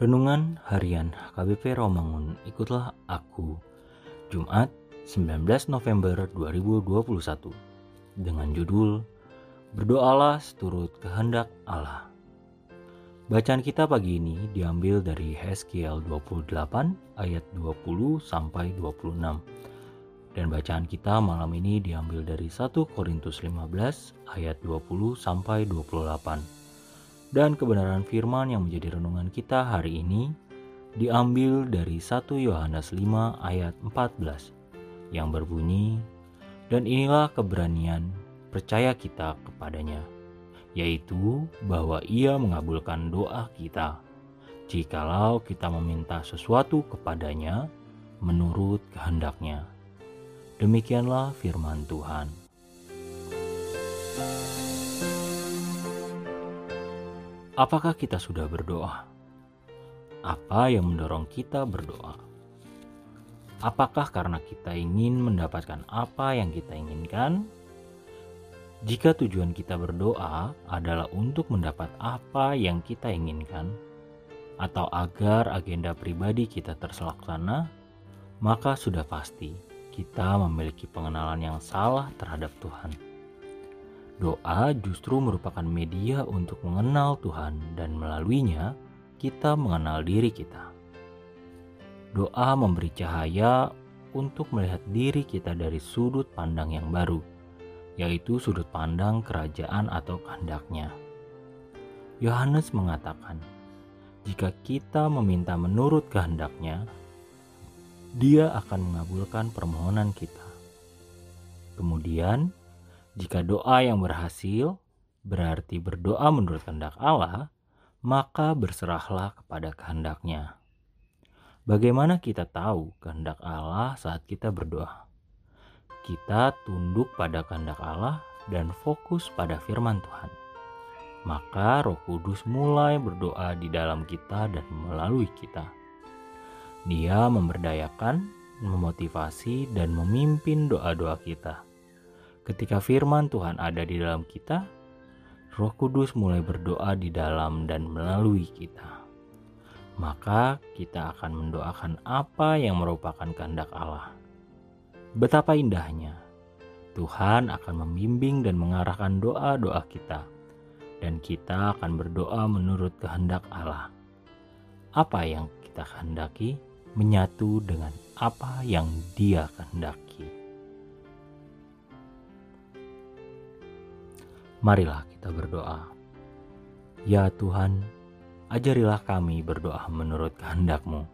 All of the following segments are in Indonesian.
Renungan Harian HKBP Romangun Ikutlah Aku. Jumat 19 November 2021 Dengan judul Berdoalah seturut kehendak Allah. Bacaan kita pagi ini diambil dari Heskiel 28 ayat 20 sampai 26 dan bacaan kita malam ini diambil dari 1 Korintus 15 ayat 20 sampai 28 dan kebenaran firman yang menjadi renungan kita hari ini diambil dari 1 Yohanes 5 ayat 14 yang berbunyi dan inilah keberanian percaya kita kepadanya yaitu bahwa ia mengabulkan doa kita. Jikalau kita meminta sesuatu kepadanya menurut kehendaknya. Demikianlah firman Tuhan Apakah kita sudah berdoa? Apa yang mendorong kita berdoa? Apakah karena kita ingin mendapatkan apa yang kita inginkan? Jika tujuan kita berdoa adalah untuk mendapat apa yang kita inginkan, atau agar agenda pribadi kita terlaksana, maka sudah pasti kita memiliki pengenalan yang salah terhadap Tuhan. Doa justru merupakan media untuk mengenal Tuhan, dan melaluinya kita mengenal diri kita. Doa memberi cahaya untuk melihat diri kita dari sudut pandang yang baru, yaitu sudut pandang kerajaan atau kehendaknya. Yohanes mengatakan, "Jika kita meminta menurut kehendaknya, Dia akan mengabulkan permohonan kita." Kemudian, jika doa yang berhasil berarti berdoa menurut kehendak Allah, maka berserahlah kepada kehendaknya. Bagaimana kita tahu kehendak Allah saat kita berdoa? Kita tunduk pada kehendak Allah dan fokus pada firman Tuhan. Maka Roh Kudus mulai berdoa di dalam kita dan melalui kita. Dia memberdayakan, memotivasi, dan memimpin doa-doa kita Ketika firman Tuhan ada di dalam kita, Roh Kudus mulai berdoa di dalam dan melalui kita. Maka kita akan mendoakan apa yang merupakan kehendak Allah. Betapa indahnya Tuhan akan membimbing dan mengarahkan doa-doa kita, dan kita akan berdoa menurut kehendak Allah. Apa yang kita kehendaki menyatu dengan apa yang Dia kehendaki. Marilah kita berdoa. Ya Tuhan, ajarilah kami berdoa menurut kehendak-Mu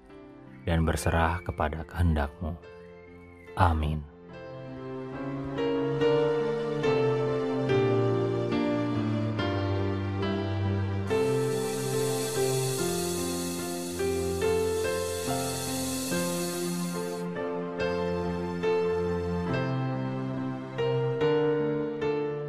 dan berserah kepada kehendak-Mu. Amin.